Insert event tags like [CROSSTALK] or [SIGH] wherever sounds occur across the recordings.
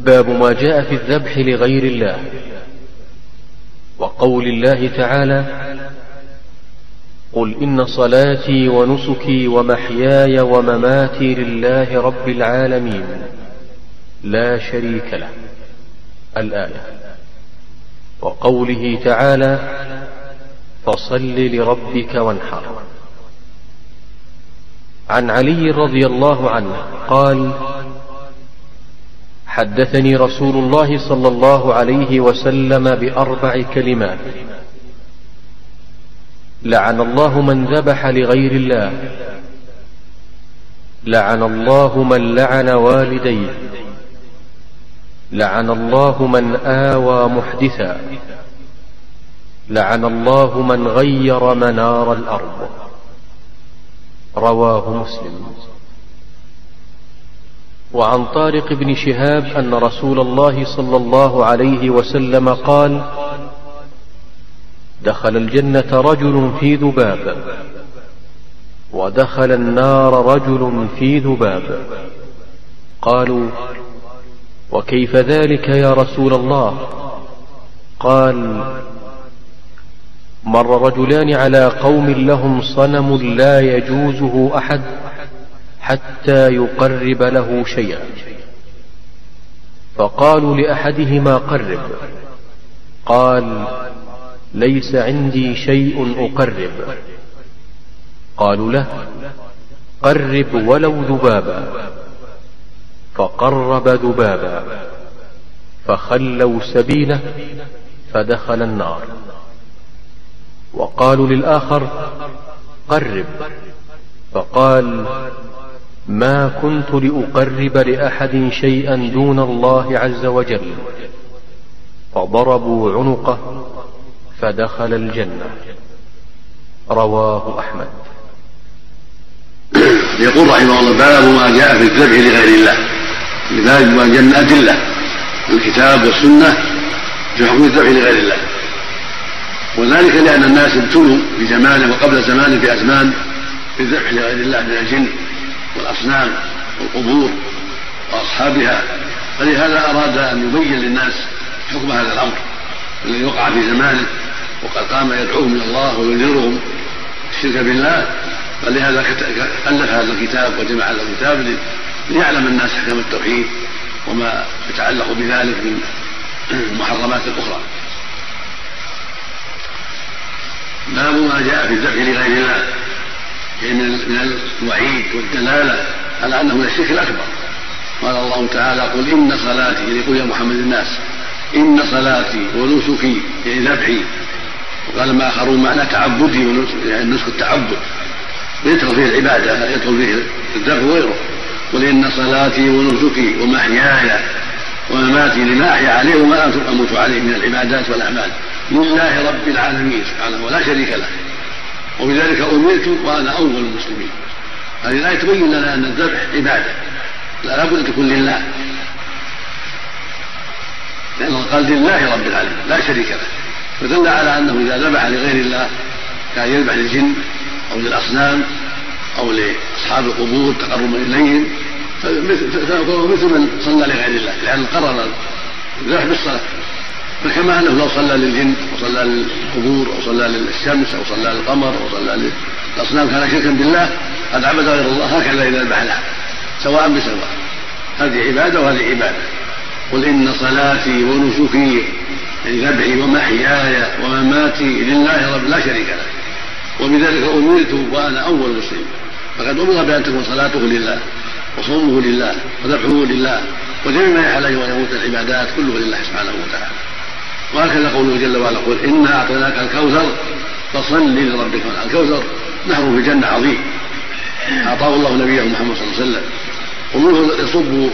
باب ما جاء في الذبح لغير الله وقول الله تعالى قل إن صلاتي ونسكي ومحياي ومماتي لله رب العالمين لا شريك له الآية وقوله تعالى فصل لربك وانحر. عن علي رضي الله عنه قال حدثني رسول الله صلى الله عليه وسلم بأربع كلمات. لعن الله من ذبح لغير الله. لعن الله من لعن والديه. لعن الله من آوى محدثا. لعن الله من غير منار الأرض. رواه مسلم. وعن طارق بن شهاب أن رسول الله صلى الله عليه وسلم قال دخل الجنة رجل في ذباب ودخل النار رجل في ذباب. قالوا وكيف ذلك يا رسول الله؟ قال مر رجلان على قوم لهم صنم لا يجوزه أحد. حتى يقرب له شيئا. فقالوا لأحدهما قرب. قال ليس عندي شيء أقرب. قالوا له قرب ولو ذبابا. فقرب ذبابا. فخلوا سبيله فدخل النار. وقالوا للآخر قرب. فقال ما كنت لأقرب لأحد شيئا دون الله عز وجل. فضربوا عنقه فدخل الجنة. رواه أحمد. يقول رحمه الله باب ما جاء في الذبح لغير الله. لذلك بين أدلة. الكتاب والسنة في حكم الذبح لغير الله. وذلك لأن الناس ابتلوا في زمانه وقبل زمانه في أزمان بالذبح لغير الله من الجن. والأصنام والقبور وأصحابها فلهذا أراد أن يبين للناس حكم هذا الأمر الذي وقع في زمانه وقد قام يدعوهم إلى الله وينذرهم الشرك بالله فلهذا ألف هذا الكتاب وجمع هذا الكتاب ليعلم الناس حكم التوحيد وما يتعلق بذلك من [CLEARS THROAT] المحرمات الأخرى باب ما جاء في الذبح لغير الله. من الوعيد والدلالة على أنه من الشرك الأكبر. قال الله تعالى قل إن صلاتي قل يا محمد الناس. إن صلاتي ونسكي يعني ذبحي. وقال ما آخرون معنى تعبدي يعني النسك التعبد. يدخل فيه العبادة يدخل فيه الذبح وغيره. قل إن صلاتي ونسكي ومحياي ومماتي لما أحيا عليه وما أموت عليه من العبادات والأعمال. لله رب العالمين سبحانه ولا شريك له. وبذلك أمرت وأنا أول المسلمين. هذه الآية تبين لنا أن الذبح عبادة. لا بد أن تكون لله. لأن قال لله رب العالمين لا شريك له. فدل على أنه إذا ذبح لغير الله كان يذبح للجن أو للأصنام أو لأصحاب القبور تقربا إليهم فهو مثل من صلى لغير الله. لأن قرر الذبح بالصلاة. فكما أنه لو صلى للجن وصلى للقبور أو صلى للشمس أو صلى للقمر أو صلى للأصنام كان شركا بالله قد عبد غير الله. هكذا اذا ذبح لها سواء بسواء. هذه عبادة وهذه عبادة. قل إن صلاتي ونسكي يعني ذبحي ومحياي ومماتي لله رب لا شريك له. وبذلك أمرت وأنا أول مسلم. فقد أمر بأن تكون صلاته لله وصومه لله وذبحه لله وجميع ما يحل ان يموت العبادات كله لله سبحانه وتعالى. وهكذا قوله جل وعلا قل إنا أعطيناك الكوثر فصل لربك الكوثر نهر في الجنه عظيم. أعطاه الله نبيه محمد صلى الله عليه وسلم. ومنه يصب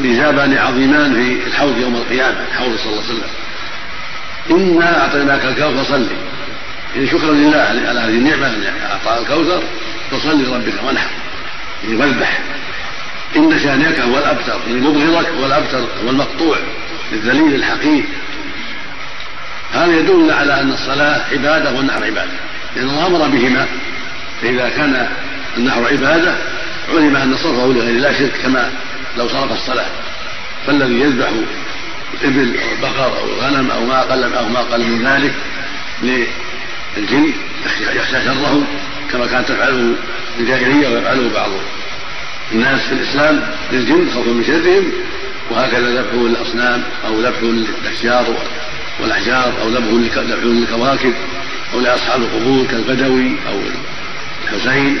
لزابان عظيمان في الحوض يوم القيامة الحوض صلى الله عليه وسلم. إنا أعطيناك الكوثر فصل يعني شكرا لله على هذه النعمة ان اعطى الكوثر فصل لربك وانحر. يعني واذبح إن شانئك هو الأبتر يعني مبغضك هو الأبتر هو المقطوع الذليل الحقير. هذا يدل على أن الصلاة عبادة والنحر عبادة. لأن الله أمر بهما. فإذا كان النحر عبادة علم أن صرفه لغير الله شرك كما لو صرف الصلاة. فالذي يذبح الإبل أو البقر أو الغنم أو ما أقل أو ما أقل من ذلك للجن يخشى شرهم كما كانت تفعله الجاهلية ويفعله بعض الناس في الإسلام للجن خوفا من شرهم وهكذا ذبح للأصنام أو ذبح للأشجار والأحجار أو ذبح للكواكب أو لأصحاب القبور كالبدوي أو الحسين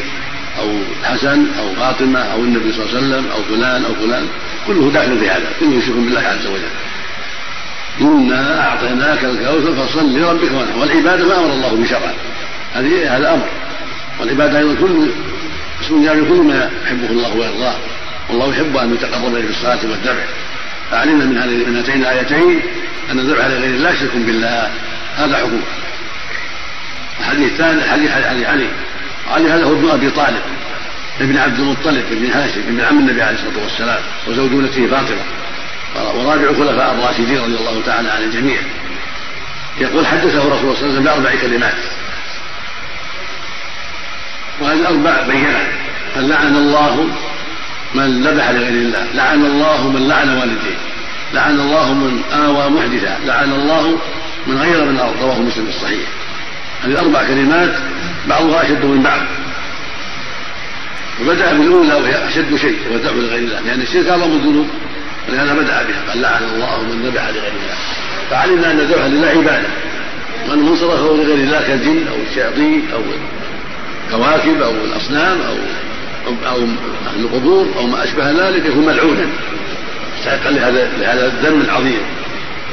أو الحسن أو فاطمة أو النبي صلى الله عليه وسلم أو فلان أو فلان. كله داخل في هذا كله شرك بالله عز وجل. إنا أعطيناك الكوثر فصل لربك وانحر. والعبادة ما أمر الله بشرع. هذه هذا أمر. والعبادة أيضا كل اسم جامع كل ما يحبه الله ويرضاه. والله يحب أن يتقرب إليه بالصلاة والذبح. فعلمنا من هذه من هاتين الآيتين أن الذبح لغير الله شرك بالله. هذا حكم الحديث الثاني حديث حديث علي. علي هذا هو ابن أبي طالب ابن عبد المطلب ابن هاشم ابن عم النبي عليه الصلاة والسلام وزوج ابنته فاطمة ورابع الخلفاء الراشدين رضي الله تعالى عن الجميع. يقول حدثه رسول الله صلى الله عليه وسلم بأربع كلمات. وهذه الأربع بينات قال لعن الله من ذبح لغير الله. لعن الله من لعن والديه. لعن الله من آوى محدثا لعن الله من غير من الأرض رواه مسلم الصحيح. هذه أربع كلمات بعضها أشد من بعض. وبدأ بالأولى وهي أشد شيء وهو الذبح لغير الله. لأن الشرك أعظم الذنوب ولهذا بدأ بها. قال لعن الله من ذبح لغير الله. فعلمنا أن الذبح لله عبادة. من صرفه لغير الله كالجن أو الشياطين أو الكواكب أو الأصنام أو أو أهل القبور أو ما أشبه ذلك يكون ملعونا. مستحقا لهذا لهذا الذنب العظيم.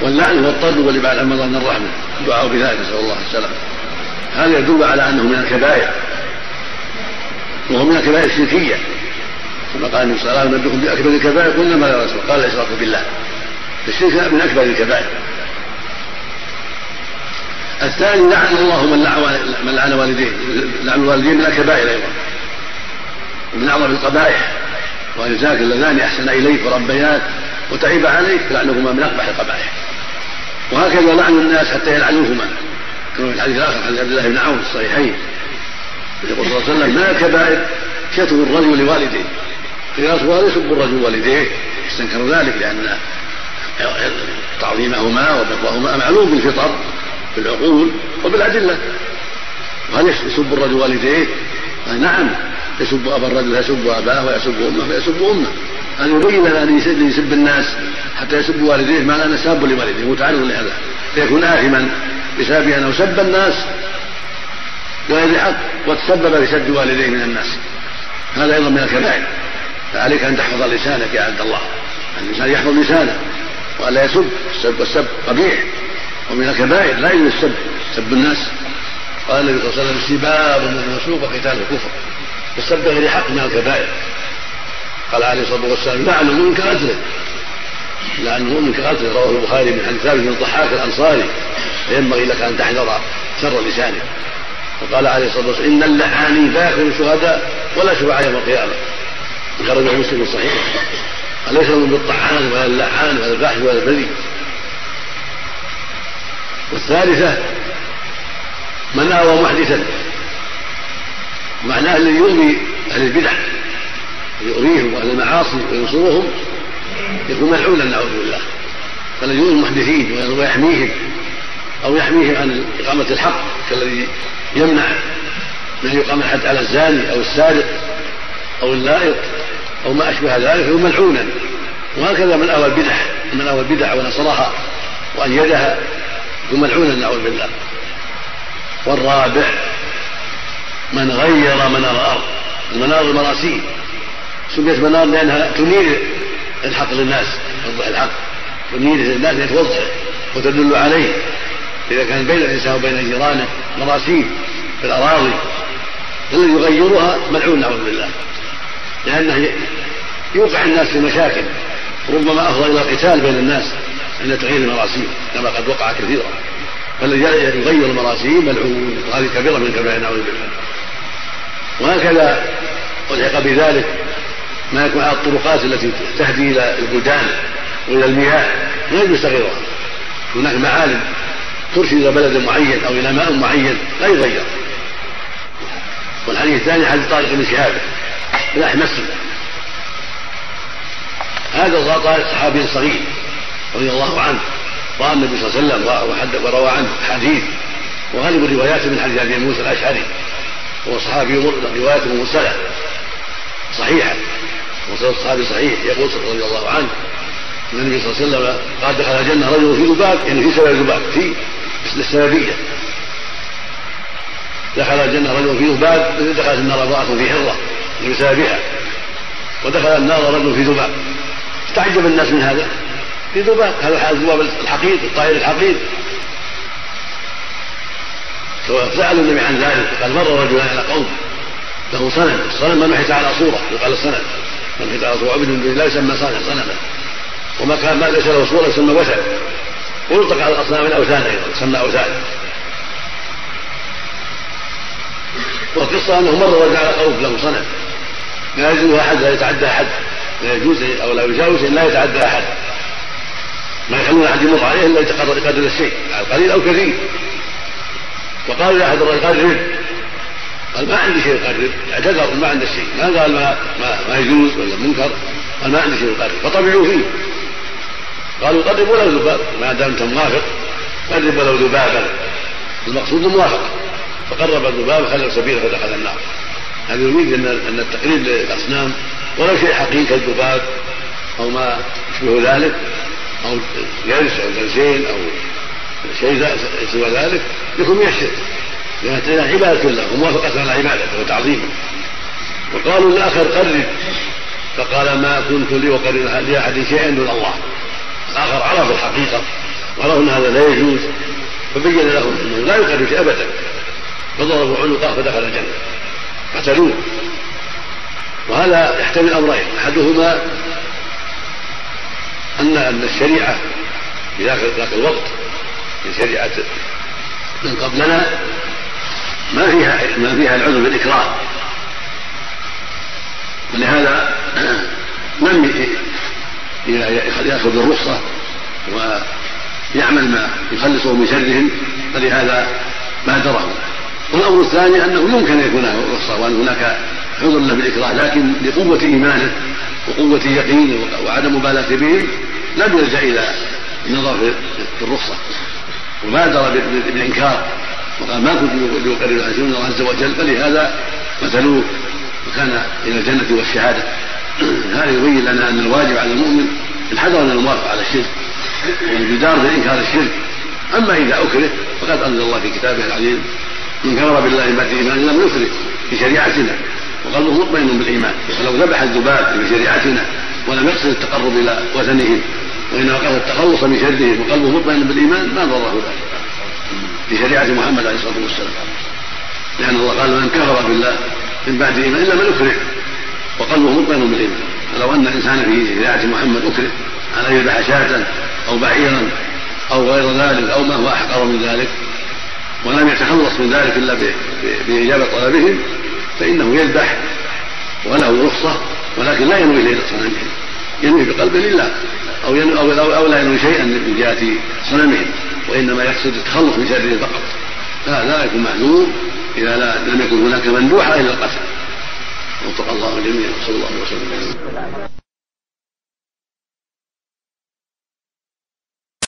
واللعن هو الطرد والابعاد عن مظن الرحمة. الدعاء بذلك نسأل الله السلامة. هذا يدل على أنه من الكبائر. وهو من الكبائر الشركية. كما قال النبي صلى الله عليه وسلم بأكبر الكبائر قلنا ما رسول قال الاشراك بالله. الشرك من أكبر الكبائر. الثاني لعن الله من لعن من والديه. لعن الوالدين من الكبائر أيضا. ومن أعظم القبائح ولذلك اللذان أحسن إليك وربياك وتعب عليك لعنهما من أقبح القبائح. وهكذا لعن الناس حتى يلعنوهما كما في الحديث الآخر عن عبد الله بن عون الصحيحين يقول صلى الله عليه وسلم ما كبائر شتم الرجل لوالديه؟ قياس والد يسب الرجل والديه يستنكر ذلك لأن تعظيمهما وبرهما معلوم بالفطر بالعقول وبالأدلة. وهل يسب الرجل والديه؟ نعم. يسب أبا الرجل يسب أباه ويسب أمه ويسب أمه. هذا يبين أن يسب الناس حتى يسب والديه ما لا نساب لوالديه متعرض لهذا. فيكون آثما بسبب أنه سب الناس بغير حق وتسبب في سب والديه من الناس. هذا أيضا من الكبائر. فعليك أن تحفظ لسانك يا عبد الله. الإنسان يحفظ لسانه. ولا يسب. السب والسب قبيح. ومن الكبائر لا يجوز السب سب الناس. قال النبي صلى الله عليه وسلم سباب من الفسوق وقتال الكفر. والسب بغير حق من الكبائر. قال عليه الصلاة والسلام لعن المؤمن كقتله لعن المؤمن كقتله رواه البخاري من حديث ثابت بن الضحاك الأنصاري. فينبغي لك أن تحذر شر لسانك. وقال عليه الصلاة والسلام إن اللعانين لا يكونوا شهداء ولا شفعاء يوم القيامة. خرجه مسلم صحيح أليس من بالطعان ولا اللعان ولا الفاحش ولا البذيء؟ والثالثة من آوى محدثا. معناه الذي يؤذي أهل البدع يؤذيهم وأهل المعاصي وينصرهم يكون ملعونا نعوذ بالله. فالذي يؤذي المحدثين ويحميهم أو يحميهم عن إقامة الحق كالذي يمنع من يقام الحد على الزاني أو السارق أو اللائق أو ما أشبه ذلك يكون ملعونا. وهكذا من أوى البدع من أوى البدع ونصرها وايدها يكون ملعونا نعوذ بالله. والرابع من غير منار الأرض المنار المراسيل. سميت منار لأنها تنير الحق للناس توضح الحق. تنير للناس لتوضحه وتدل عليه. إذا كان بين الإنسان وبين جيرانه مراسيم في الأراضي الذي يغيرها ملعون نعوذ بالله. لأنه يوقع الناس في مشاكل ربما أفضى إلى القتال بين الناس عند تغيير المراسيم كما قد وقع كثيرا. فالذي يغير المراسيم ملعون وهذه كبيرة من كبائر نعوذ بالله. وهكذا ألحق بذلك ما يكون على الطرقات التي تهدي إلى البلدان وإلى المياه لا يجوز تغييرها. هناك معالم ترشد إلى بلد معين أو إلى ماء معين لا يغير والحديث الثاني حديث طارق بن شهاب مسلم هذا الغطاء صحابي صغير رضي الله عنه رأى النبي صلى الله عليه وسلم وروى عنه حديث. وغالب الروايات من حديث أبي موسى الأشعري. هو صحابي روايته مرسله صحيحة. مرسل الصحابي صحيح. يقول رضي الله عنه أن النبي صلى الله عليه وسلم قال دخل الجنة رجل في ذباب يعني في سبب ذباب في السببيه دخل الجنة رجل في ذباب دخلت النار امرأة في حرة بسببها ودخل النار رجل في ذباب. استعجب الناس من هذا. في ذباب هذا الذباب الحقير الطائر الحقير سألوا النبي عن ذلك قال مر رجل على قوم له صنم الصنم من نحت على صورة يقال الصنم من نحت على صورة. عبد لا يسمى صنم صنما وما كان ما ليس له صورة يسمى وثن. ويطلق على الأصنام الأوثان أيضا تسمى أوثان. والقصة أنه مر رجل على قوم له صنم لا يجوز أحد لا يتعدى أحد. لا يجوز أو لا يجاوز إن لا يتعدى أحد. ما يخلون أحد يمر عليه إلا يقدر الشيء قليل أو كثير. وقال لاحد الرجل قرب قال ما عندي شيء يقرب اعتذر ما عنده شيء. ما قال ما ما, ما يجوز ولا منكر. قال ما عندي شيء يقرب فطبعوا فيه. قالوا قرب ولو ذباب. ما دام أنت موافق قرب ولو ذبابا. المقصود الموافقه فقرب الذباب خلى سبيله فدخل النار. هذا يريد أن أن التقريب للأصنام. ولو شيء حقيقي كالذباب أو ما يشبه ذلك أو جلس أو جلسين أو شيء سوى ذلك يكون من الشرك. لأن عبادة له وموافقة على عبادته وتعظيمه وقالوا للآخر قرب فقال ما كنت لأقرب لأحد شيئا دون الله. الآخر عرف الحقيقة وعرف أن هذا لا يجوز. فبين لهم أنه لا يقرب شيء أبدا. فضربوا عنقه فدخل الجنة. قتلوه. وهذا يحتمل أمرين. أحدهما أن أن الشريعة في ذاك الوقت في شريعة من قبلنا ما فيها ما فيها العذر بالإكراه. ولهذا لم يأخذ الرخصة ويعمل ما يخلصه من شرهم فلهذا بادره والأمر الثاني أنه يمكن أن يكون رخصة وأن هناك عذر له بالإكراه لكن لقوة إيمانه وقوة يقينه وعدم مبالاة بهم لم يلجأ إلى النظر في الرخصة. وبادر بالإنكار. وقال ما كنت لأقرر من الله عز وجل فلهذا قتلوه وكان إلى الجنة والشهادة. [CLEARS THROAT] هذا يبين لنا أن الواجب على المؤمن الحذر من الموافقة على الشرك والجدار بانكار الشرك. أما إذا أكره فقد أنزل الله في كتابه العزيز من كفر بالله بعد إيمان لم يكره في شريعتنا وقلبه مطمئن بالإيمان. ولو ذبح الذباب في شريعتنا ولم يقصد التقرب إلى وثنهم. وانما قصد التخلص من شرهم وقلبه مطمئن بالإيمان ما ضره ذلك في شريعة محمد عليه الصلاة والسلام. لأن الله قال من كفر بالله من بعد إيمان إلا من أكره. وقلبه مطمئن بالإيمان. فلو أن انسانا في شريعة محمد أكره على ان يذبح شاة أو بعيرا أو غير ذلك أو ما هو أحقر من ذلك ولم يتخلص من ذلك إلا بإجابة طلبهم فإنه يذبح وله رخصة ولكن لا ينوي ليله صنمهم ينوي بقلبه لله أو ينوي أو, أو لا ينوي شيئا من جهة صنمهم وإنما يقصد التخلص من شره فقط. لا لا يكون معذور إذا لا لم يكن هناك مندوحة إلى القتل. وفق الله الجميع صلى الله وسلم.